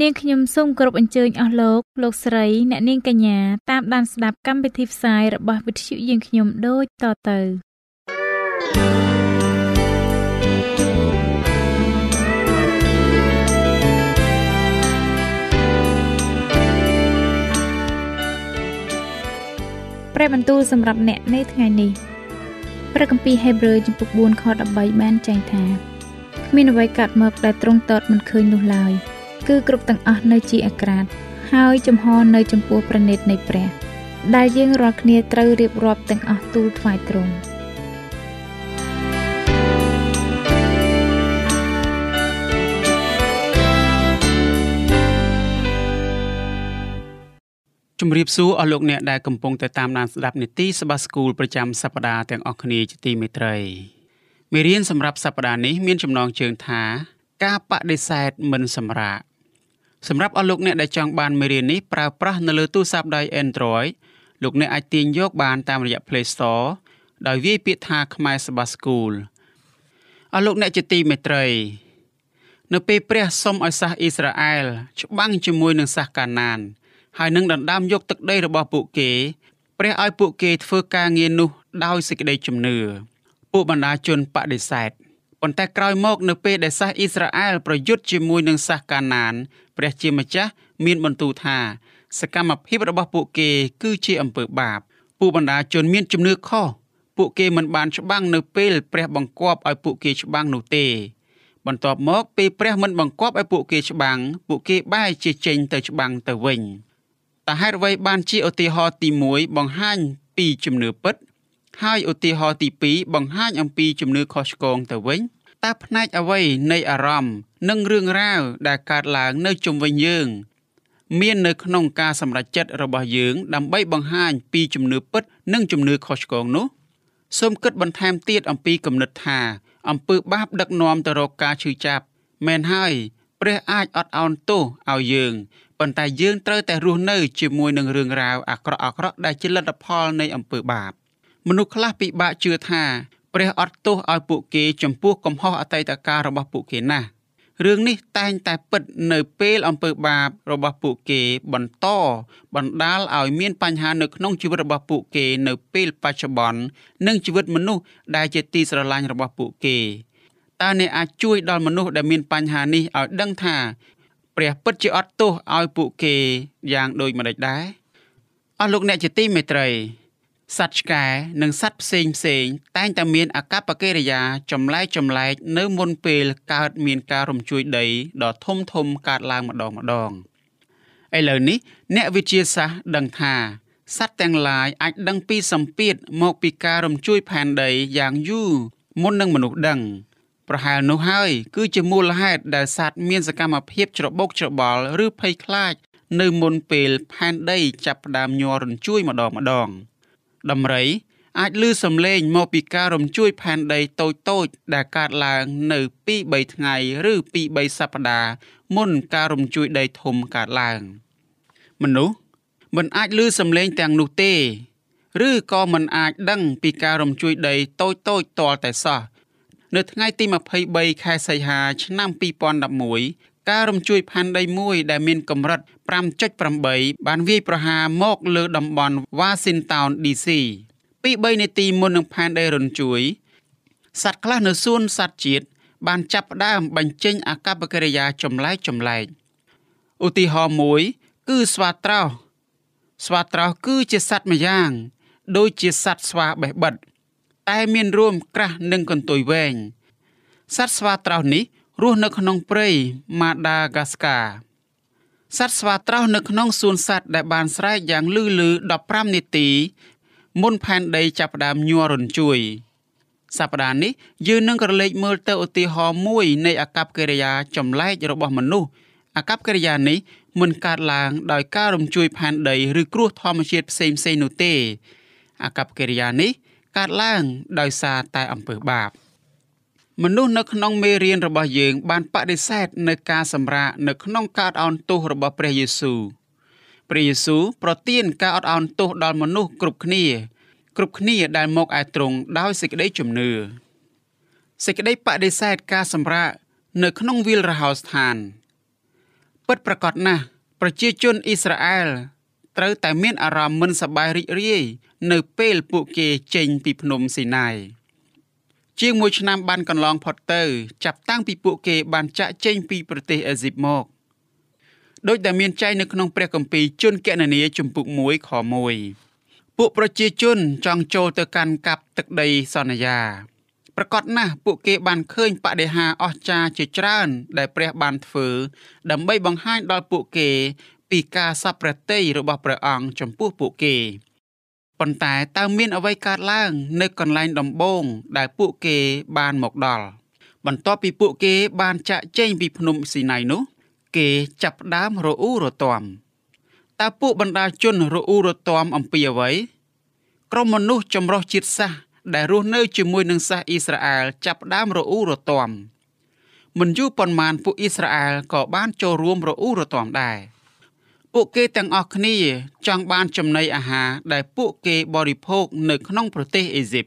នាងខ្ញុំសូមគោរពអញ្ជើញអស់លោកលោកស្រីអ្នកនាងកញ្ញាតាមដានស្ដាប់កម្មវិធីផ្សាយរបស់វិទ្យុយើងខ្ញុំដូចតទៅព្រះបន្ទូលសម្រាប់អ្នកនៅថ្ងៃនេះព្រះគម្ពីរហេព្រើរចំពុក4ខ13បានចែងថាគ្មានអ្វីកាត់មកដែលទ្រង់តតមិនឃើញនោះឡើយ គឺគ្រប់ទាំងអស់នៅជាអាក្រាតហើយចំហនៅចំពោះប្រណិតនៃព្រះ ដែលយើងរាល់គ្នាត្រូវរៀបរាប់ទាំងអស់ទូលថ្វាយទ្រង់ជំរាបសួរអស់លោកអ្នកដែលកំពុងតែតាមដានស្ដាប់នីតិសបាស្គូលប្រចាំសប្ដាហ៍ទាំងអស់គ្នាជាទីមេត្រីមេរៀនសម្រាប់សប្តាហ៍នេះមានចំណងជើងថាការបដិសេធមិនសម្រាក សម្រាប់អស់លោកអ្នកដែលចង់បានមេរៀននេះប្រើប្រាស់នៅលើទូរស័ព្ទដៃ Android លោកអ្នកអាចទាញយកបានតាមរយៈ Play Store ដោយវាយពាក្យថាខ្មែរសបាស្គូលអស់លោកអ្នកជាទីមេត្រី នៅពេលព្រះសុំឲ្យសាសអ៊ីស្រាអែលច្បាំងជាមួយនឹងសាសកាណាន ហើយនឹងដណ្ដើមយកទឹកដីរបស់ពួកគេ ព្រះឲ្យពួកគេធ្វើការងារនោះដោយសេចក្តីជំនឿពួកបណ្ដាជនបដិសេធ ប៉ុន្តែក្រោយមកនៅពេលដែលសាសអ៊ីស្រាអែលប្រយុទ្ធជាមួយនឹងសាសកាណានព្រះជាម្ចាស់មានបន្ទូលថា សកម្មភាពរបស់ពួកគេគឺជាអំពើបាបពួកបណ្ដាជនមានជំនឿខុសពួកគេមិនបានច្បាំងនៅពេលព្រះបង្គាប់ឲ្យពួកគេច្បាំងនោះទេ បន្ទាប់មកពេលព្រះមិនបង្គាប់ឲ្យពួកគេច្បាំងពួកគេបែរជាចេញទៅច្បាំងទៅវិញតើហេតុអ្វីបានជាឧទាហរណ៍ទី1បង្ហាញពីជំនឿពិត ហើយឧទាហរណ៍ទី2បង្ហាញអំពីជំនឿខុសឆ្គងទៅវិញ តើផ្នែកអ្វីនៃអារម្មណ៍និងរឿងរ៉ាវដែលកើតឡើងនៅជុំវិញយើង មាននៅក្នុងការសម្រេចចិត្តរបស់យើង ដើម្បីបង្ហាញពីជំនឿពិត និងជំនឿខុសឆ្គងនោះសូមគិតបន្ថែមទៀតអំពីគំនិតថាអំពើបាបដឹកនាំទៅរកការឈឺចាប់មែនហើយព្រះអាចអត់ឱនទោសឲ្យយើងប៉ុន្តែយើងត្រូវតែរស់នៅជាមួយនឹងរឿងរ៉ាវអាក្រក់អាក្រក់ដែលជាលទ្ធផលនៃអំពើបាបមនុស្សខ្លះពិបាកជឿថា ព្រះអត់ទោសឲ្យពួកគេចំពោះកំហុសអតីតកាលរបស់ពួកគេណាស់រឿងនេះតែងតែពិតនៅពេលអំពើបាបរបស់ពួកគេបន្តបណ្ដាលឲ្យមានបញ្ហានៅក្នុងជីវិតរបស់ពួកគេនៅពេលបច្ចុប្បន្ននិងជីវិតមនុស្សដែលជាទីស្រឡាញ់របស់ពួកគេតើអ្នកអាចជួយដល់មនុស្សដែលមានបញ្ហានេះឲ្យដឹងថាព្រះពិតជាអត់ទោសឲ្យពួកគេយ៉ាងដូចម្តេចដែរអស់លោកអ្នកជាទីមេត្រី សត្វឆ្កែនិងសត្វផ្សេងផ្សេងតែងតែមានអាកប្បកិរិយាចម្លែកចម្លែកនៅមុនពេលកើតមានការរំជួយដីដ៏ធំធំកើតឡើងម្ដងម្ដងឥឡូវនេះអ្នកវិទ្យាសាស្ត្រដឹងថាសត្វទាំងឡាយអាចដឹងពីសម្ពាធមកពីការរំជួយផែនដីយ៉ាងយូរមុននឹងមនុស្សដឹង ប្រហែលនោះហើយគឺជាមូលហេតុដែលសត្វមានសកម្មភាពច្របូកច្របល់ឬភ័យខ្លាច នៅមុនពេលផែនដីចាប់ផ្ដើមញ័ររញ្ជួយម្ដងម្ដង។ ដំរីអាចលឺសំឡេងមកពីការរំជួយផែនដីតូចតូចដែលកើតឡើងនៅ2 3ថ្ងៃឬ2 3សប្តាហ៍មុនការរំជួយដីធំកើតឡើងមនុស្សមិនអាចលឺសំឡេងទាំងនោះទេ ឬក៏មិនអាចដឹងពីការរំជួយដីតូចតូចទាល់តែសោះនៅថ្ងៃទី23ខែសីហា ឆ្នាំ2011 ការរំជួយផែនដីមួយដែលមានកម្រិត5.8បានវាយប្រហារមកលើតំបន់ Washington DC ពី3នាទីមុននឹងផែនដីរំជួយសត្វខ្លះនៅសួនសត្វជាតិបានចាប់ផ្ដើមបញ្ចេញអាកប្បកិរិយាចម្លែកចម្លែកឧទាហរណ៍មួយ គឺស្វាត្រោសស្វាត្រោសគឺជាសត្វម្យ៉ាង ដូចជាសត្វស្វាបេះបិទតែមានរួមក្រាស់និងកន្ទុយវែងសត្វស្វាត្រោសនេះ រស់នៅក្នុងព្រៃម៉ាដាហ្គាស្កាសត្វស្វាត្រោសនៅក្នុងសួនសត្វដែលបានស្រែកយ៉ាងលឺលឺ15នាទី មុនផែនដីចាប់ផ្ដើមញ័ររញ្ជួយសប្តាហ៍នេះយើងនឹងក្រឡេកមើលទៅឧទាហរណ៍មួយនៃអកប្បកិរិយាចម្លែករបស់មនុស្សអាកប្បកិរិយានេះមិនកើតឡើងដោយការរំជួយផែនដីឬគ្រោះធម្មជាតិផ្សេងផ្សេងនោះទេអាកប្បកិរិយានេះកើតឡើងដោយសារតែអំពើបាប មនុស្សនៅក្នុងមេរៀនរបស់យើង បានបដិសេធនៅការសម្រាកនៅក្នុងការអោនទោសរបស់ព្រះយេស៊ូវព្រះយេស៊ូវប្រទានការអត់អោនទោសដល់មនុស្សគ្រប់គ្នា គ្រប់គ្នាដែលមកឯទ្រង់ដោយសេចក្តីជំនឿសេចក្តីបដិសេធការសម្រាកនៅក្នុងវិលរហោស្ថានពិតប្រកបណាស់ប្រជាជនអ៊ីស្រាអែលត្រូវតែមានអារម្មណ៍មិនសប្បាយរីករាយនៅពេលពួកគេចេញពីភ្នំស៊ីណាយ ជាងមួយឆ្នាំបានកន្លងផុតទៅ ចាប់តាំងពីពួកគេបានចាក់ចេញពីប្រទេសអេស៊ីបមកដោយដែលមានចែងនៅក្នុងព្រះគម្ពីរជនកណនីជំពូក1ខ1ពួកប្រជាជនចង់ចូលទៅកាន់កាប់ទឹកដីសន្យាប្រកាសណាស់ពួកគេបានឃើញបដិហាអស្ចារ្យជាច្រើន ដែលព្រះបានធ្វើ ដើម្បីបង្ហាញដល់ពួកគេ ពីការសពព្រះតីរបស់ព្រះអង្គចំពោះពួកគេ ប៉ុន្តែតើមានអ្វីកើតឡើង នៅកន្លែងដំបូងដែលពួកគេបានមកដល់បន្ទាប់ពីពួកគេបានចាក់ចេញពីភ្នំស៊ីណៃនោះ គេចាប់ផ្ដើមរអ៊ូរទាំតើពួកបណ្ដាជនរអ៊ូរទាំអំពីអ្វីក្រុមមនុស្សចម្រុះជាតិសាសន៍ដែលរស់នៅជាមួយនឹងសាសអ៊ីស្រាអែលចាប់ផ្ដើមរអ៊ូរទាំមិនយូរប៉ុន្មានពួកអ៊ីស្រាអែលក៏បានចូលរួមរអ៊ូរទាំដែរ ពួកគេទាំងអស់គ្នាចង់បានចំណីអាហារដែលពួកគេបរិភោគនៅក្នុងប្រទេសអេស៊ីប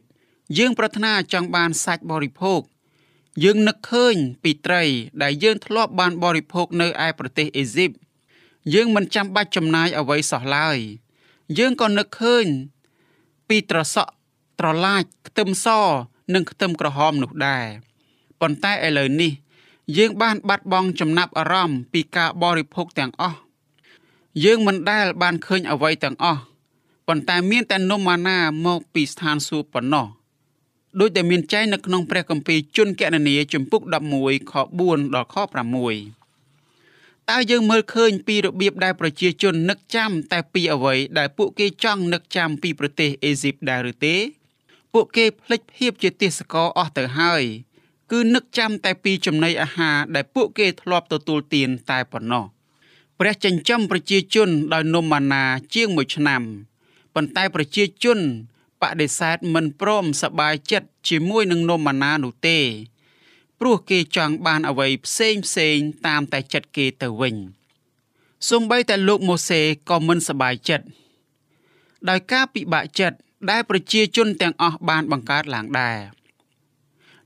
យើងប្រាថ្នាចង់បានសាច់បរិភោគយើងនឹកឃើញពីត្រីដែលយើងធ្លាប់បានបរិភោគនៅឯប្រទេសអេស៊ីបយើងមិនចាំបាច់ចំណាយអ្វីសោះឡើយយើងក៏នឹកឃើញពីត្រសក់ត្រឡាចខ្ទឹមស និងខ្ទឹមក្រហមនោះដែរប៉ុន្តែឥឡូវនេះ យើងបានបាត់បង់ចំណាប់អារម្មណ៍ពីការបរិភោគទាំងអស់ យើងមិនដែលបានឃើញអ្វីទាំងអស់ប៉ុន្តែមានតែនំម៉ាណាមកពីស្ថានសួគ៌ប៉ុណ្ណោះដោយតែមានចែងនៅក្នុងព្រះគម្ពីរជនកណនីជំពូក11ខ4ដល់ខ6តើយើងមើលឃើញពីរបៀបដែលប្រជាជននឹកចាំតែពីអ្វីដែលពួកគេចង់នឹកចាំពីប្រទេសអេស៊ីបដែរឬទេ ពួកគេភ្លេចភាពជាទេសកលអស់ទៅហើយគឺនឹកចាំតែពីចំណីអាហារដែលពួកគេធ្លាប់ទទួលទានតែប៉ុណ្ណោះ ព្រះចិញ្ចឹមប្រជាជនដោយនំម៉ាណាជាង1ឆ្នាំប៉ុន្តែប្រជាជនបដិសេធមិនព្រមសប្បាយចិត្តជាមួយនឹងនំម៉ាណានោះទេ ព្រោះគេចង់បានអ្វីផ្សេងផ្សេងតាមតែចិត្តគេទៅវិញសូម្បីតែលោកម៉ូសេក៏មិនសប្បាយចិត្តដោយការពិបាកចិត្តដែលប្រជាជនទាំងអស់បានបង្កើតឡើងដែរ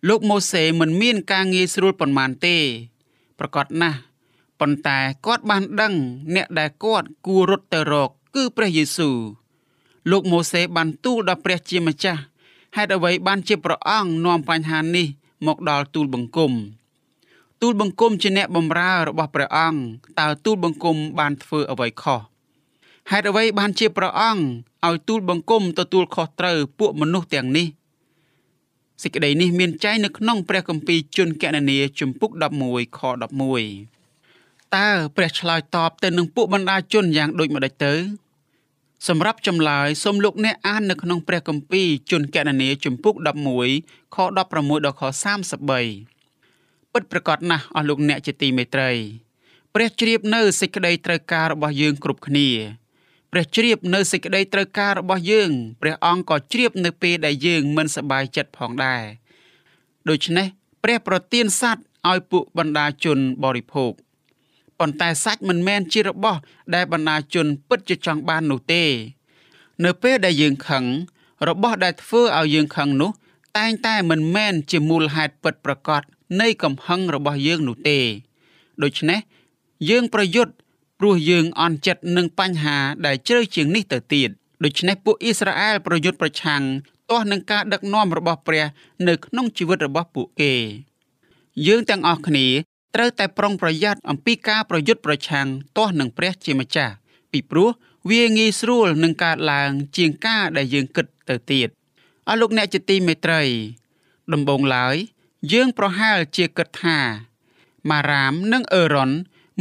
លោកម៉ូសេមិនមានការងារស្រួលប៉ុន្មានទេ ប្រកាសណាស់ ប៉ុន្តែគាត់បានដឹងអ្នកដែលគាត់គួររត់ទៅរកគឺព្រះយេស៊ូវលោកម៉ូសេបានទូលដល់ព្រះជាម្ចាស់ហេតុអ្វីបានជាព្រះអង្គនាំបញ្ហានេះមកដល់ទូលបង្គំទូលបង្គំជាអ្នកបម្រើរបស់ព្រះអង្គតើទូលបង្គំបានធ្វើអ្វីខុសហេតុអ្វីបានជាព្រះអង្គឲ្យទូលបង្គំទទួលខុសត្រូវពួកមនុស្សទាំងនេះសេចក្តីនេះមានចែងនៅក្នុងព្រះគម្ពីរជនកណនីជំពូក11ខ11 តើព្រះឆ្លើយតបទៅនឹងពួកបណ្ដាជនយ៉ាងដូចម្ដេចទៅសម្រាប់ចម្លើយសូមលោកអ្នកអាននៅក្នុងព្រះគម្ពីរជនកណនីជំពូក11ខ16ដល់ខ33ពិតប្រកបណាស់អស់លោកអ្នកជាទីមេត្រី ព្រះជ្រាបនៅសេចក្តីត្រូវការរបស់យើងគ្រប់គ្នាព្រះជ្រាបនៅសេចក្តីត្រូវការរបស់យើងព្រះអង្គក៏ជ្រាបនៅពេលដែលយើងមិនសប្បាយចិត្តផងដែរដូច្នេះព្រះប្រទានសัตว์ឲ្យពួកបណ្ដាជនបរិភោគ ប៉ុន្តែសាច់មិនមែនជារបស់ ដែលបណ្ដាជនពិតជាចង់បាននោះទេ នៅពេលដែលយើងខឹងរបស់ដែលធ្វើឲ្យយើងខឹងនោះ តែងតែមិនមែនជាមូលហេតុពិតប្រាកដនៃកំហឹងរបស់យើងនោះទេ ដូច្នេះយើងប្រយុទ្ធព្រោះយើងអន់ចិត្តនឹងបញ្ហាដែលជ្រៅជាងនេះទៅទៀតដូច្នេះពួកអ៊ីស្រាអែលប្រយុទ្ធប្រឆាំងទាស់នឹងការដឹកនាំរបស់ព្រះ នៅក្នុងជីវិតរបស់ពួកគេ យើងទាំងអស់គ្នា ត្រូវតែប្រុងប្រយ័ត្នអំពីការប្រយុទ្ធប្រឆាំងទាស់នឹងព្រះជាម្ចាស់ពីព្រោះវាងាយស្រួលនឹងកើតឡើង ជាងការដែលយើងគិតទៅទៀតអស់លោកអ្នកជាទីមេត្រី ដំបូងឡើយ យើងប្រហែលជាគិតថាម៉ារ៉ាមនិងអឺរ៉ុន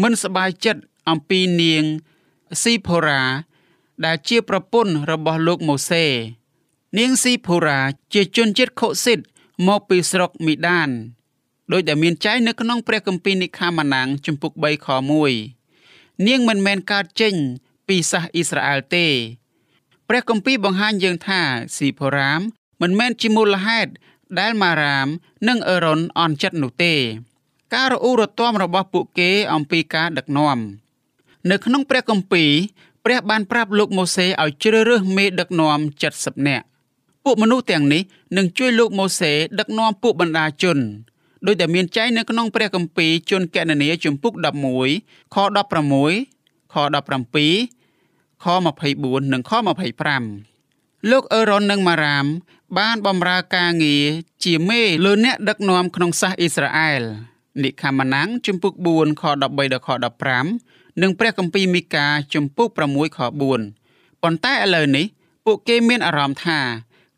មិនសប្បាយចិត្តអំពីនាងស៊ីផូរ៉ាដែលជាប្រពន្ធរបស់លោកម៉ូសេ នាងស៊ីផូរ៉ាជាជនជាតិខូស៊ីតមកពីស្រុកមីដាន ដោយដែលមានចែងនៅក្នុងព្រះគម្ពីរនិខាម៉ានាំងជំពូក3ខ1នាងមិនមែនកើតចេញពីសាសអ៊ីស្រាអែលទេ ព្រះគម្ពីរបង្ហាញយើងថាស៊ីផូរ៉ាម មិនមែនជាមូលហេតុដែលម៉ារ៉ាម និងអេរ៉ុនអន់ចិត្តនោះទេ ការរអ៊ូរទាំរបស់ពួកគេអំពីការដឹកនាំនៅក្នុងព្រះគម្ពីរព្រះបានប្រាប់លោកម៉ូសេឲ្យជ្រើសរើសមេដឹកនាំ70នាក់ពួកមនុស្សទាំងនេះនឹងជួយលោកម៉ូសេដឹកនាំពួកបណ្ដាជន ដោយដែលមានចែងនៅក្នុងព្រះគម្ពីរជនកណនីជំពូក11ខ16ខ17ខ24និងខ25លោកអេរ៉ុននិងម៉ារ៉ាម បានបម្រើការងារជាមេលើអ្នកដឹកនាំក្នុងសាសអ៊ីស្រាអែលនិខាម៉ាណាំងជំពូក4ខ13ដល់ខ15និងព្រះគម្ពីរមីកាជំពូក6ខ4ប៉ុន្តែឥឡូវនេះ ពួកគេមានអារម្មណ៍ថា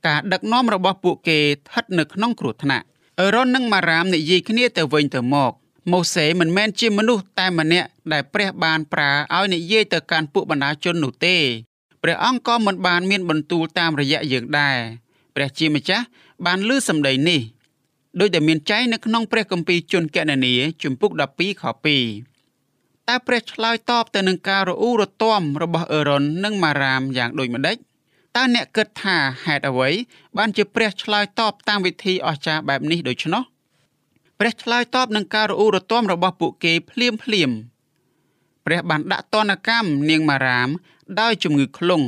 ការដឹកនាំរបស់ពួកគេស្ថិតនៅក្នុងគ្រោះថ្នាក់ អេរ៉ុននិងម៉ារ៉ាមនិយាយគ្នាទៅវិញទៅមកម៉ូសេមិនមែនជាមនុស្សតែម្នាក់ដែលព្រះបានប្រើឲ្យនិយាយទៅកាន់ពួកបណ្ដាជននោះទេព្រះអង្គក៏មិនបានមានបន្ទូលតាមរយៈយើងដែរព្រះជាម្ចាស់បានលើសម្ដីនេះដោយដែលមានចែងនៅក្នុងព្រះគម្ពីរជនកណនីជំពូក12ខ2តើព្រះឆ្លើយតបទៅនឹងការរអ៊ូរទាំរបស់អេរ៉ុននិងម៉ារ៉ាមយ៉ាងដូចម្ដេច តើអ្នកគិតថាហេតុអ្វី បានជាព្រះឆ្លើយតបតាមវិធីអស្ចារ្យបែបនេះដូច្នោះព្រះឆ្លើយតបនឹងការរអ៊ូរទាំរបស់ពួកគេភ្លាមភ្លាមព្រះបានដាក់ទណ្ឌកម្មនាងម៉ារ៉ាម ដោយជំងឺខ្លង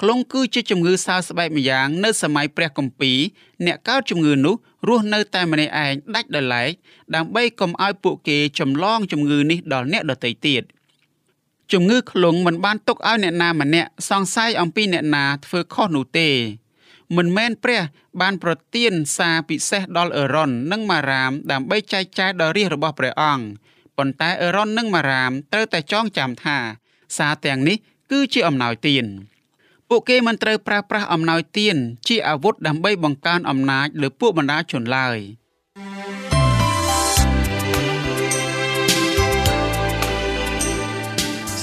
ខ្លងគឺជាជំងឺសើស្បែកម្យ៉ាងនៅសម័យព្រះគម្ពីរអ្នកកើតជំងឺនោះរស់នៅតែម្នាក់ឯងដាច់ដោយឡែកដើម្បីកុំឲ្យពួកគេចម្លងជំងឺនេះដល់អ្នកដទៃទៀត ជំងឺខ្លងមិនបានទុកឲ្យអ្នកណាម្នាក់សង្ស័យអំពីអ្នកណាធ្វើខុសនោះទេ មិនមែនព្រះបានប្រទានសារពិសេសដល់អេរ៉ុននិងម៉ារ៉ាមដើម្បីចែកចាយដល់រាជរបស់ព្រះអង្គប៉ុន្តែអេរ៉ុននិងម៉ារ៉ាមត្រូវតែចងចាំថាសារទាំងនេះគឺជាអំណោយទានពួកគេមិនត្រូវប្រើប្រាស់អំណោយទានជាអាវុធដើម្បីបង្កើនអំណាចលើពួកបណ្ដាជនឡើយ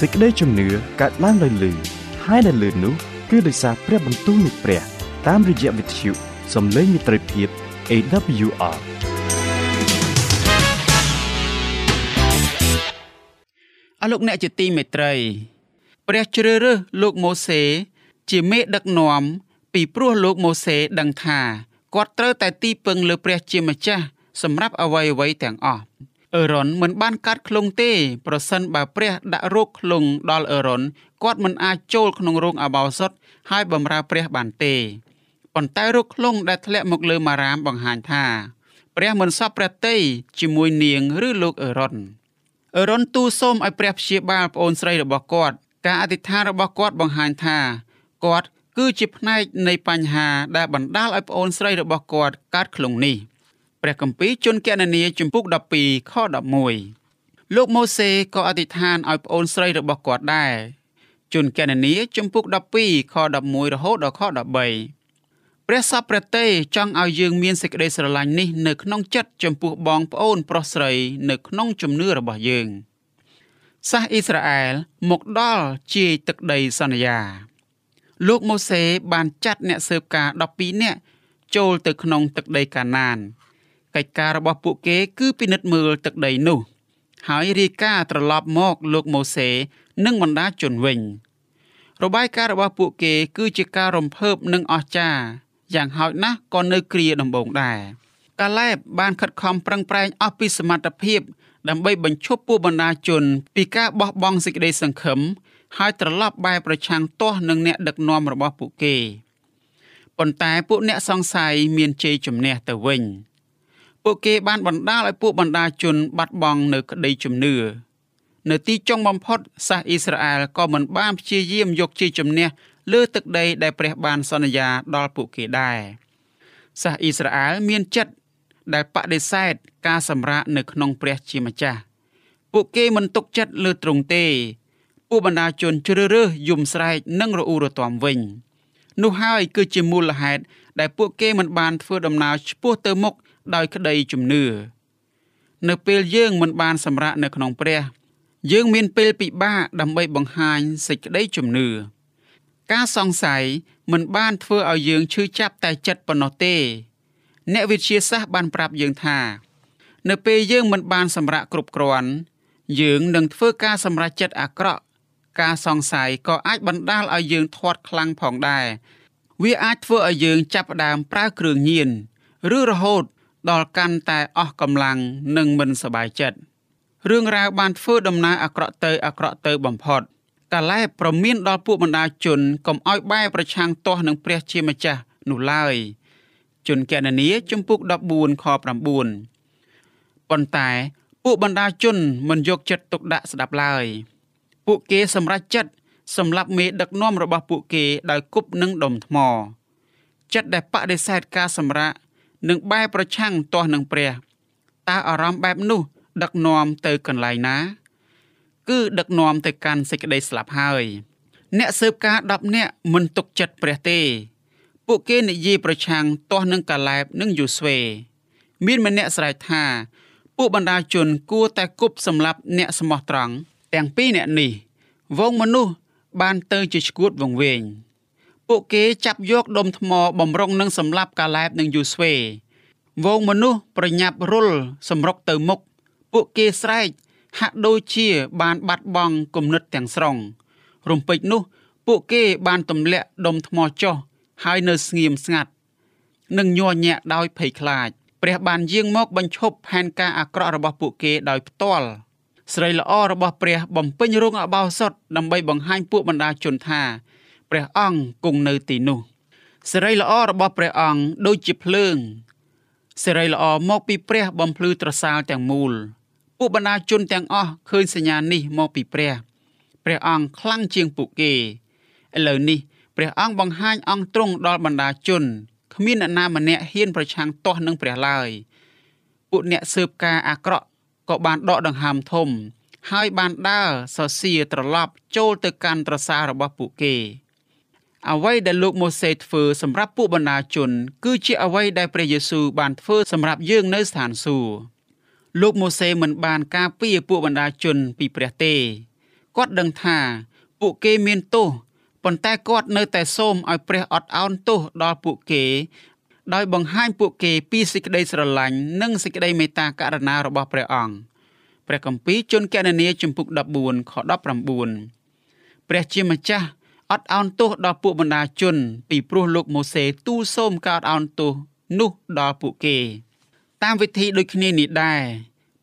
សេចក្តីជំនឿកើតឡើងដោយលឺហើយដែលលឺនោះគឺដោយសារព្រះបន្ទូលនៃព្រះ តាមរយៈវិទ្យុសំឡេងមិត្តភាព AWR អស់លោកអ្នកជាទីមេត្រី ព្រះជ្រើសរើសលោកម៉ូសេ ជាមេដឹកនាំពីព្រោះលោកម៉ូសេដឹងថាគាត់ត្រូវតែទីពឹងលើព្រះជាម្ចាស់សម្រាប់អ្វីអ្វីទាំងអស់ អេរ៉ុនមិនបានកាត់ឃ្លុងទេ ប្រសិនបើព្រះដាក់រោគឃ្លុងដល់អេរ៉ុនគាត់មិនអាចចូលក្នុងរោងអបោសុតហើយបម្រើព្រះបានទេប៉ុន្តែរោគឃ្លុងដែលធ្លាក់មកលើម៉ារ៉ាមបង្ហាញថា ព្រះមិនសពព្រះតីជាមួយនាងឬលោកអេរ៉ុនអេរ៉ុនទូលសូមឲ្យព្រះព្យាបាលប្អូនស្រីរបស់គាត់ការអធិដ្ឋានរបស់គាត់បង្ហាញថាគាត់គឺជាផ្នែកនៃបញ្ហាដែលបណ្ដាលឲ្យប្អូនស្រីរបស់គាត់កើតឃ្លុងនេះ ព្រះគម្ពីរជនកណនីជំពូក12ខ11លោកម៉ូសេក៏អធិដ្ឋានឲ្យប្អូនស្រីរបស់គាត់ដែរជនកណនីជំពូក12ខ11រហូតដល់ខ13ព្រះសពព្រះតេចង់ឲ្យយើងមានសេចក្តីស្រឡាញ់នេះនៅក្នុងចិត្តចំពោះបងប្អូនប្រុសស្រីនៅក្នុងជំនឿរបស់យើងសាសអ៊ីស្រាអែលមកដល់ជាយទឹកដីសន្យា លោកម៉ូសេបានចាត់អ្នកស៊ើបការ12នាក់ចូលទៅក្នុងទឹកដីកាណាន កិច្ចការរបស់ពួកគេគឺពិនិត្យមើលទឹកដីនោះ ហើយរាយការណ៍ត្រឡប់មកលោកម៉ូសេ និងបណ្ដាជនវិញ របាយការណ៍របស់ពួកគេគឺជាការរំភើបនិងអស្ចារ្យយ៉ាងហោចណាស់ក៏នៅគ្រាដំបងដែរកាឡែបបានខិតខំប្រឹងប្រែងអស់ពីសមត្ថភាព ដើម្បីបញ្ឈប់ពួកបណ្ដាជន ពីការបោះបង់សេចក្តីសង្ឃឹមហើយត្រឡប់បែរប្រឆាំងទាស់នឹងអ្នកដឹកនាំរបស់ពួកគេប៉ុន្តែពួកអ្នកសង្ស័យមានជ័យជំនះទៅវិញ ពួកគេបានបណ្ដាលឲ្យពួកបណ្ដាជនបាត់បង់នៅក្តីជំនឿនៅទីចុងបំផុតសាសអ៊ីស្រាអែលក៏មិនបានព្យាយាមយកជ័យជំនះលើទឹកដីដែលព្រះបានសន្យាដល់ពួកគេដែរសាសអ៊ីស្រាអែលមានចិត្តដែលបដិសេធការសម្រាកនៅក្នុងព្រះជាម្ចាស់ពួកគេមិនទុកចិត្តលើទ្រង់ទេពួកបណ្ដាជនជ្រើសរើសយំស្រែកនិងរអ៊ូរទាំវិញនោះហើយគឺជាមូលហេតុដែលពួកគេមិនបានធ្វើដំណើរឆ្ពោះទៅមុខ ដោយក្តីជំនឿនៅពេលយើងមិនបានសម្រាកនៅក្នុងព្រះ យើងមានពេលពិបាកដើម្បីបង្ហាញសេចក្តីជំនឿការសង្ស័យមិនបានធ្វើឲ្យយើងឈឺចាប់តែចិត្តប៉ុណ្ណោះទេ អ្នកវិទ្យាសាស្ត្របានប្រាប់យើងថា នៅពេលយើងមិនបានសម្រាកគ្រប់គ្រាន់ យើងនឹងធ្វើការសម្រេចចិត្តអាក្រក់ការសង្ស័យក៏អាចបណ្ដាលឲ្យយើងធាត់ខ្លាំងផងដែរវាអាចធ្វើឲ្យយើងចាប់ផ្ដើមប្រើគ្រឿងញៀនឬរហូត ដល់កាន់តែអស់កម្លាំងនិងមិនសប្បាយចិត្តរឿងរ៉ាវបានធ្វើដំណើរអាក្រក់ទៅអាក្រក់ទៅបំផុតកាលែបប្រមានដល់ពួកបណ្ដាជនកុំឲ្យបែរប្រឆាំងទាស់នឹងព្រះជាម្ចាស់នោះឡើយជនកណនីជំពូក14ខ9ប៉ុន្តែពួកបណ្ដាជនមិនយកចិត្តទុកដាក់ស្ដាប់ឡើយពួកគេសម្រេចចិត្តសម្លាប់មេដឹកនាំរបស់ពួកគេដោយគប់នឹងដុំថ្មចិត្តដែលបដិសេធការសម្រាក និងបែរប្រឆាំងទាស់នឹងព្រះតើអារម្មណ៍បែបនោះ ដឹកនាំទៅកន្លែងណា គឺដឹកនាំទៅកាន់សេចក្តីស្លាប់ហើយ អ្នកស៊ើបការ10នាក់មិនទុកចិត្តព្រះទេ ពួកគេនិយាយប្រឆាំងទាស់នឹងកាឡែបនិងយូស្វេមានម្នាក់ស្រែកថាពួកបណ្ដាជនគួរតែគប់សម្លាប់អ្នកស្មោះត្រង់ទាំងពីរអ្នកនេះវងមនុស្សបានទៅជាឈួតវង្វេង ពួកគេចាប់យកដុំថ្មបំរុងនឹងសម្លាប់កាឡែបនិងយូស្វេវងមនុស្សប្រញាប់រុលសម្រុកទៅមុខពួកគេស្រែកហាក់ដូចជាបានបាត់បង់គំនិតទាំងស្រុងរំពេចនោះពួកគេបានទម្លាក់ដុំថ្មចុះហើយនៅស្ងៀមស្ងាត់និងញ័រញាក់ដោយភ័យខ្លាចព្រះបានយាងមកបញ្ឈប់ផែនការអាក្រក់របស់ពួកគេដោយផ្ទាល់ស្រីល្អរបស់ព្រះបំពេញរោងអបោសុតដើម្បីបង្ហាញពួកបណ្ដាជនថា ព្រះអង្គគង់នៅទីនោះសេរីល្អរបស់ព្រះអង្គដូចជាភ្លើងសេរីល្អមកពីព្រះបំភ្លឺត្រសាលទាំងមូលពួកបណ្ដាជនទាំងអស់ឃើញសញ្ញានេះមកពីព្រះព្រះអង្គខ្លាំងជាងពួកគេឥឡូវនេះព្រះអង្គបង្ហាញអង្គទ្រង់ដល់បណ្ដាជនគ្មានអ្នកណាម្នាក់ហ៊ានប្រឆាំងទាស់នឹងព្រះឡើយពួកអ្នកស៊ើបការអាក្រក់ក៏បានដកដង្ហើមធំ ហើយបានដើរសរសៀត្រឡប់ចូលទៅកាន់ត្រសាររបស់ពួកគេ អ្វីដែលលោកម៉ូសេធ្វើសម្រាប់ពួកបណ្ដាជន គឺជាអ្វីដែលព្រះយេស៊ូវបានធ្វើសម្រាប់យើងនៅស្ថានសួគ៌លោកម៉ូសេមិនបានការពារពួកបណ្ដាជនពីព្រះទេគាត់ដឹងថាពួកគេមានទោសប៉ុន្តែគាត់នៅតែសូមឲ្យព្រះអត់ឱនទោសដល់ពួកគេ ដោយបង្ហាញពួកគេពីសេចក្តីស្រឡាញ់និងសេចក្តីមេត្តាករុណារបស់ព្រះអង្គព្រះគម្ពីរជនកណនីជំពូក14ខ19ព្រះជាម្ចាស់ អត់ឱនទោសដល់ពួកបណ្ដាជន ពីព្រោះលោកម៉ូសេទូលសូមការអត់ឱនទោសនោះដល់ពួកគេ តាមវិធីដូចគ្នានេះដែរ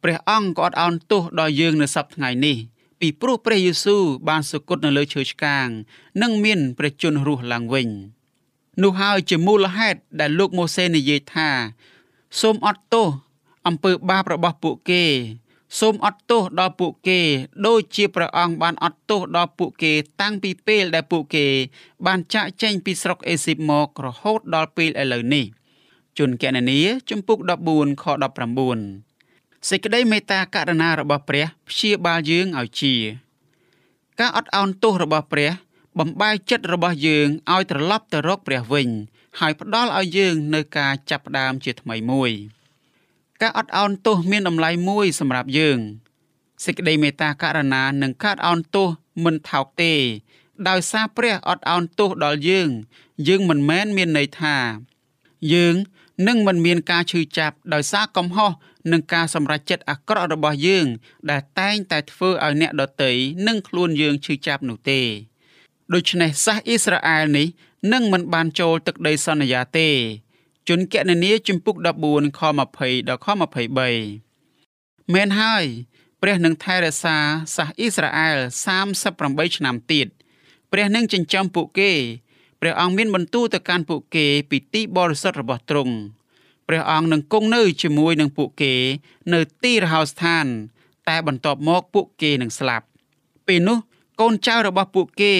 ព្រះអង្គក៏អត់ឱនទោសដល់យើងនៅសប្តាហ៍ថ្ងៃនេះពីព្រោះព្រះយេស៊ូវបានសុគតនៅលើឈើឆ្កាង និងមានព្រះជន្មរស់ឡើងវិញនោះហើយជាមូលហេតុដែលលោកម៉ូសេនិយាយថា សូមអត់ទោសអំពើបាបរបស់ពួកគេ សូមអត់ទោសដល់ពួកគេ ដូចជាព្រះអង្គបានអត់ទោសដល់ពួកគេ តាំងពីពេលដែលពួកគេ បានចាក់ចែងពីស្រុកអេស៊ីបមករហូតដល់ពេលឥឡូវនេះជនកណនីជំពូក14ខ19សេចក្តីមេត្តាករុណារបស់ព្រះព្យាបាលយើងឲ្យជា ការអត់ឱនទោសរបស់ព្រះ បំបែកចិត្តរបស់យើងឲ្យត្រឡប់ទៅរកព្រះវិញ ហើយផ្ដល់ឲ្យយើងនៅការចាប់ផ្ដើមជាថ្មីមួយ។ ការអត់ឱនទោសមានតម្លៃមួយសម្រាប់យើងសេចក្តីមេត្តាករុណានិងការអត់ឱនទោសមិនថោកទេ ដោយសារព្រះអត់ឱនទោសដល់យើង យើងមិនមែនមានន័យថា យើងនឹងមិនមានការឈឺចាប់ដោយសារកំហុសនិងការសម្រេចចិត្តអាក្រក់របស់យើង ដែលតែងតែធ្វើឲ្យអ្នកដទៃនិងខ្លួនយើងឈឺចាប់នោះទេដូច្នេះសាសអ៊ីស្រាអែលនេះនឹងមិនបានចូលទឹកដីសន្យាទេ ជនកណនីជំពូក14ខ20ដល់ខ23មែនហើយព្រះនឹងថែរក្សាសាសអ៊ីស្រាអែល38ឆ្នាំទៀតព្រះនឹងចិញ្ចឹមពួកគេព្រះអង្គមានបន្ទូលទៅកាន់ពួកគេពីទីបរិសុទ្ធរបស់ទ្រង់ព្រះអង្គនឹងគង់នៅជាមួយនឹងពួកគេ នៅទីរហោស្ថាន តែបន្ទាប់មកពួកគេនឹងស្លាប់ពេលនោះកូនចៅរបស់ពួកគេ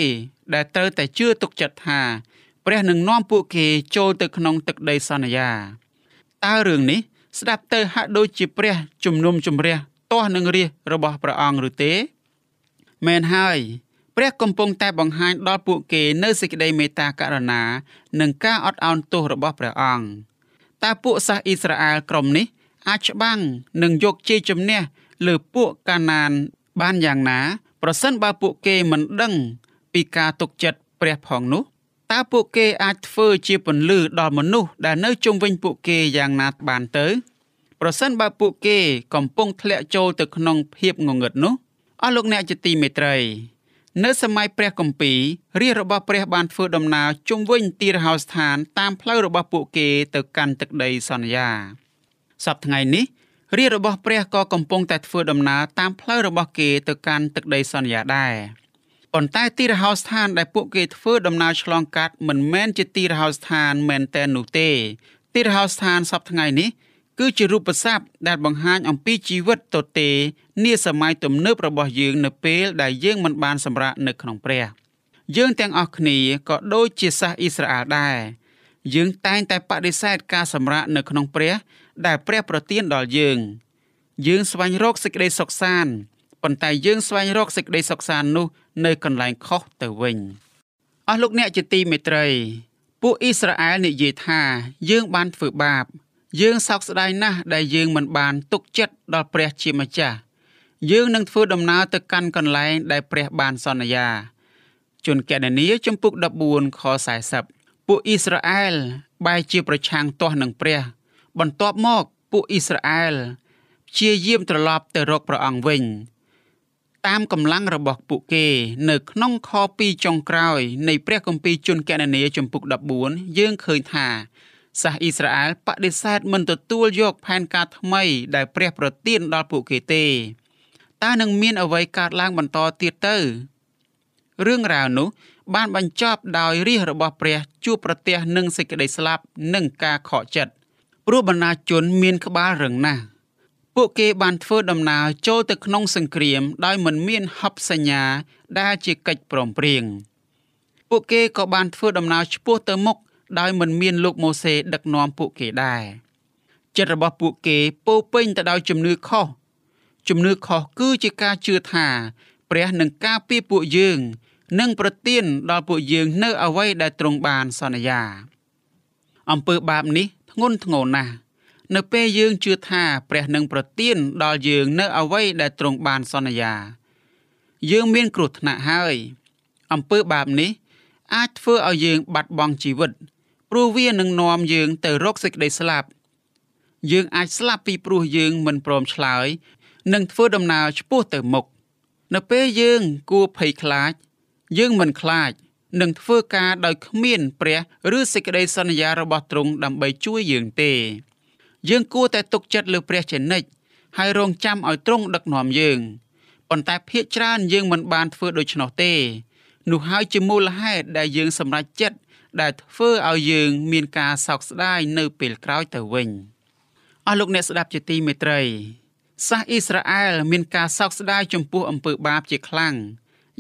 ដែលត្រូវតែជឿទុកចិត្តថា ព្រះនឹងនាំពួកគេចូលទៅក្នុងទឹកដីសន្យាតើរឿងនេះស្ដាប់ទៅហាក់ដូចជាព្រះជំនុំជម្រះទាស់នឹងរាជរបស់ព្រះអង្គឬទេមែនហើយព្រះកំពុងតែបង្ហាញដល់ពួកគេនៅសេចក្តីមេត្តាករុណានិងការអត់ឱនទោសរបស់ព្រះអង្គតើពួកសាសអ៊ីស្រាអែលក្រុមនេះអាចច្បាំងនិងយកជ័យជំនះលើពួកកាណានបានយ៉ាងណា ប្រសិនបើពួកគេមិនដឹងពីការទុកចិត្តព្រះផងនោះ តើពួកគេអាចធ្វើជាពន្លឺដល់មនុស្សដែលនៅជុំវិញពួកគេយ៉ាងណាបានទៅ ប្រសិនបើពួកគេកំពុងធ្លាក់ចូលទៅក្នុងភាពងងឹតនោះអស់លោកអ្នកជាទីមេត្រីនៅសម័យព្រះគម្ពីររាជរបស់ព្រះបានធ្វើដំណើរជុំវិញទីរហោស្ថានតាមផ្លូវរបស់ពួកគេទៅកាន់ទឹកដីសន្យាសប្តាហ៍ថ្ងៃនេះរាជរបស់ព្រះក៏កំពុងតែធ្វើដំណើរតាមផ្លូវរបស់គេទៅកាន់ទឹកដីសន្យាដែរ ប៉ុន្តែទីរហោស្ថានដែលពួកគេធ្វើដំណើរឆ្លងកាត់មិនមែនជាទីរហោស្ថានមែនតែននោះទេ ទីរហោស្ថានសប្តាហ៍ថ្ងៃនេះគឺជារូបស័ព្ទដែលបង្ហាញអំពីជីវិតទទេនាសម័យទំនើបរបស់យើងនៅពេលដែលយើងមិនបានសម្រាកនៅក្នុងព្រះ យើងទាំងអស់គ្នាក៏ដូចជាសាសអ៊ីស្រាអែលដែរយើងតែងតែបដិសេធការសម្រាកនៅក្នុងព្រះ ដែលព្រះប្រទានដល់យើង យើងស្វែងរកសេចក្តីសុខសាន្ត ប៉ុន្តែយើងស្វែងរកសេចក្តីសុខសាន្តនោះនៅកន្លែងខុសទៅវិញអស់លោកអ្នកជាទីមេត្រីពួកអ៊ីស្រាអែលនិយាយថាយើងបានធ្វើបាប យើងសោកស្ដាយណាស់ដែលយើងមិនបានទុកចិត្តដល់ព្រះជាម្ចាស់យើងនឹងធ្វើដំណើរទៅកាន់កន្លែងដែលព្រះបានសន្យាជនកណនីចំពុក14ខ40ពួកអ៊ីស្រាអែលបែរជាប្រឆាំងទាស់នឹងព្រះ បន្ទាប់មកពួកអ៊ីស្រាអែលព្យាយាមត្រឡប់ទៅរកព្រះអង្គវិញ តាមកម្លាំងរបស់ពួកគេ នៅក្នុងខ2ចុងក្រោយនៃព្រះគម្ពីរជនកណនីចំពុក14យើងឃើញថាសាសអ៊ីស្រាអែលបដិសេធមិនទទួលយកផែនការថ្មីដែលព្រះប្រទានដល់ពួកគេទេតើនឹងមានអ្វីកើតឡើងបន្តទៀតទៅរឿងរ៉ាវនោះបានបញ្ចប់ដោយរាជរបស់ព្រះជួបប្រទះនឹងសេចក្តីស្លាប់និងការខកចិត្តព្រោះបណ្ដាជនមានក្បាលរឹងណាស់ ពួកគេបានធ្វើដំណើរចូលទៅក្នុងសង្គ្រាមដោយមិនមានហបសញ្ញាដែលជាកិច្ចព្រមព្រៀងពួកគេក៏បានធ្វើដំណើរឆ្ពោះទៅមុខដោយមិនមានលោកម៉ូសេដឹកនាំពួកគេដែរចិត្តរបស់ពួកគេពោពេញទៅដោយជំនឿខុសជំនឿខុសគឺជាការជឿថាព្រះនឹងការពារពួកយើងនិងប្រទានដល់ពួកយើងនៅអ្វីដែលទ្រង់បានសន្យាអំពើបាបនេះធ្ងន់ធ្ងរណាស់ នៅពេលយើងជឿថាព្រះនឹងប្រទានដល់យើងនៅអ្វីដែលទ្រង់បានសន្យា យើងមានគ្រោះថ្នាក់ហើយអំពើបាបនេះអាចធ្វើឲ្យយើងបាត់បង់ជីវិត ព្រោះវានឹងនាំយើងទៅរកសេចក្តីស្លាប់ យើងអាចស្លាប់ពីព្រោះយើងមិនព្រមឆ្លើយនិងធ្វើដំណើរឆ្ពោះទៅមុខនៅពេលយើងគួរភ័យខ្លាច យើងមិនខ្លាចនឹងធ្វើការដោយគ្មាន ព្រះ ឬសេចក្តីសន្យារបស់ទ្រង់ដើម្បីជួយយើងទេ យើងគួរតែទុកចិត្តលើព្រះជានិច្ចហើយរងចាំឲ្យទ្រង់ដឹកនាំយើងប៉ុន្តែភាកច្រើនយើងមិនបានធ្វើដូច្នោះទេ នោះហើយជាមូលហេតុដែលយើងសម្រេចចិត្តដែលធ្វើឲ្យយើងមានការសោកស្ដាយនៅពេលក្រោយទៅវិញអស់លោកអ្នកស្ដាប់ជាទីមេត្រីសាសអ៊ីស្រាអែលមានការសោកស្ដាយចំពោះអំពើបាបជាខ្លាំង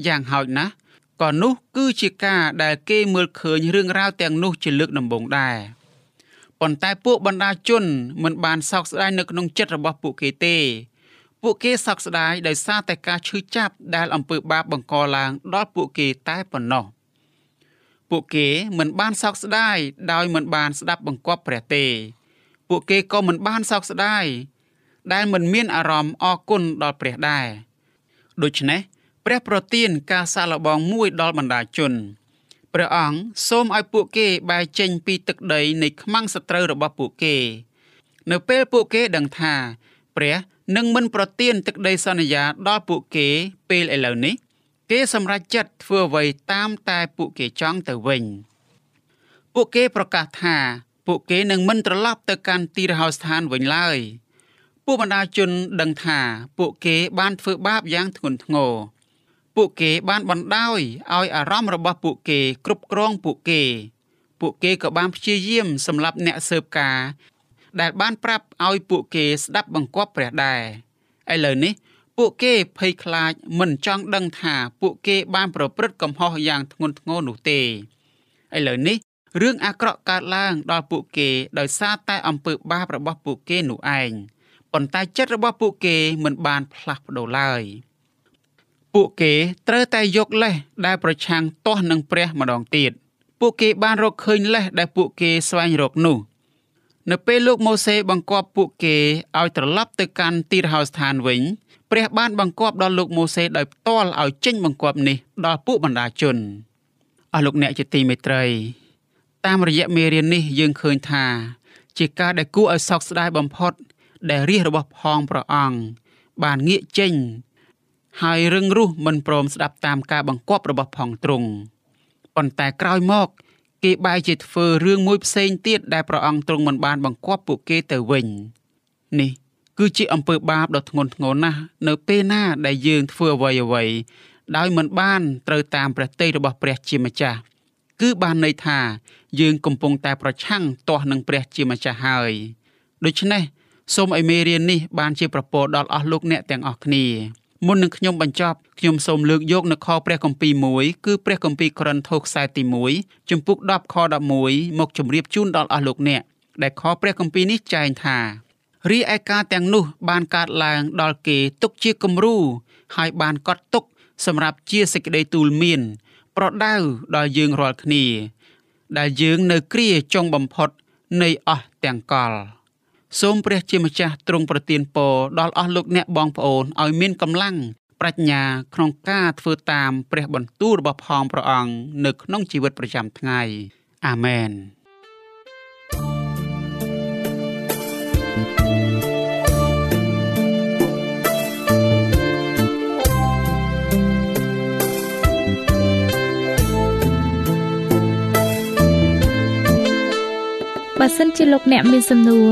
យ៉ាងហោចណាស់ក៏នោះគឺជាការដែលគេមើលឃើញរឿងរ៉ាវទាំងនោះជាលើកដំបូងដែរ ប៉ុន្តែពួកបណ្ដាជនមិនបានសោកស្ដាយនៅក្នុងចិត្តរបស់ពួកគេទេ ពួកគេសោកស្ដាយដោយសារតែការឈឺចាប់ដែលអំពើបាបបង្កឡើងដល់ពួកគេតែប៉ុណ្ណោះ។ពួកគេមិនបានសោកស្ដាយដោយមិនបានស្ដាប់បង្គាប់ព្រះទេ ពួកគេក៏មិនបានសោកស្ដាយដែលមិនមានអារម្មណ៍អរគុណដល់ព្រះដែរដូច្នេះព្រះប្រទានការសាកល្បងមួយដល់បណ្ដាជន ព្រះអង្គសូមឲ្យពួកគេបែរចេញពីទឹកដីនៃខ្មាំងសត្រូវរបស់ពួកគេ នៅពេលពួកគេដឹងថាព្រះនឹងមិនប្រទានទឹកដីសន្យាដល់ពួកគេពេលឥឡូវនេះ គេសម្រេចចិត្តធ្វើអ្វីតាមតែពួកគេចង់ទៅវិញពួកគេប្រកាសថាពួកគេនឹងមិនត្រឡប់ទៅកាន់ទីរហោស្ថានវិញឡើយពួកបណ្ដាជនដឹងថាពួកគេបានធ្វើបាបយ៉ាងធ្ងន់ធ្ងរ ពួកគេបានបណ្ដោយឲ្យអារម្មណ៍របស់ពួកគេគ្រប់គ្រងពួកគេ ពួកគេក៏បានព្យាយាមសម្លាប់អ្នកស៊ើបការ ដែលបានប្រាប់ឲ្យពួកគេស្ដាប់បង្គាប់ព្រះដែរឥឡូវនេះ ពួកគេភ័យខ្លាចមិនចង់ដឹងថាពួកគេបានប្រព្រឹត្តកំហុសយ៉ាងធ្ងន់ធ្ងរនោះទេឥឡូវនេះរឿងអាក្រក់កើតឡើងដល់ពួកគេដោយសារតែអំពើបាបរបស់ពួកគេនោះឯងប៉ុន្តែចិត្តរបស់ពួកគេមិនបានផ្លាស់ប្ដូរឡើយ ពួកគេត្រូវតែយកលេសដែលប្រឆាំងទាស់នឹងព្រះម្ដងទៀតពួកគេបានរកឃើញលេសដែលពួកគេស្វែងរកនោះនៅពេលលោកម៉ូសេបង្គាប់ពួកគេឲ្យត្រឡប់ទៅកាន់ទីរហោស្ថានវិញព្រះបានបង្គាប់ដល់លោកម៉ូសេដោយផ្ទាល់ឲ្យចេញបង្គាប់នេះដល់ពួកបណ្ដាជនអស់លោកអ្នកជាទីមេត្រី តាមរយៈមេរៀននេះយើងឃើញថា ជាការដែលគួរឲ្យសោកស្ដាយបំផុត ដែលរាជរបស់ផងព្រះអង្គបានងាកចេញ ហើយរឹងរូសមិនព្រមស្ដាប់តាមការបង្គាប់របស់ផងទ្រង់ប៉ុន្តែក្រោយមក គេបែរជាធ្វើរឿងមួយផ្សេងទៀតដែលព្រះអង្គទ្រង់មិនបានបង្គាប់ពួកគេទៅវិញនេះគឺជាអំពើបាបដ៏ធ្ងន់ធ្ងរណាស់នៅពេលណាដែលយើងធ្វើអ្វីអ្វីដោយមិនបានត្រូវតាមព្រះទ័យរបស់ព្រះជាម្ចាស់គឺបានន័យថាយើងកំពុងតែប្រឆាំងទាស់នឹងព្រះជាម្ចាស់ហើយដូច្នេះសូមឲ្យមេរៀននេះបានជាប្រពោដល់អស់លោកអ្នកទាំងអស់គ្នា មុននឹងខ្ញុំបញ្ចប់ខ្ញុំសូមលើកយកនៅខព្រះគម្ពីរមួយគឺព្រះគម្ពីរករិនថូសខ្សែទី1ជំពូក10ខ11មកជម្រាបជូនដល់អស់លោកអ្នកដែលខព្រះគម្ពីរនេះចែងថារីឯការទាំងនោះ បានកើតឡើងដល់គេទុកជាគំរូ ហើយបានកត់ទុក សម្រាប់ជាសេចក្តីទូលមាន ប្រដៅដល់យើងរាល់គ្នា ដែលយើងនៅគ្រាចុងបំផុតនៃអស់ទាំងកល សូមព្រះជាម្ចាស់ទ្រង់ប្រទានពរដល់អស់លោកអ្នកបងប្អូនឲ្យមានកម្លាំងប្រាជ្ញាក្នុងការធ្វើតាមព្រះបន្ទូលរបស់ផងព្រះអង្គនៅក្នុងជីវិតប្រចាំថ្ងៃអាមែនបើសិនជាលោកអ្នកមានសំណួរ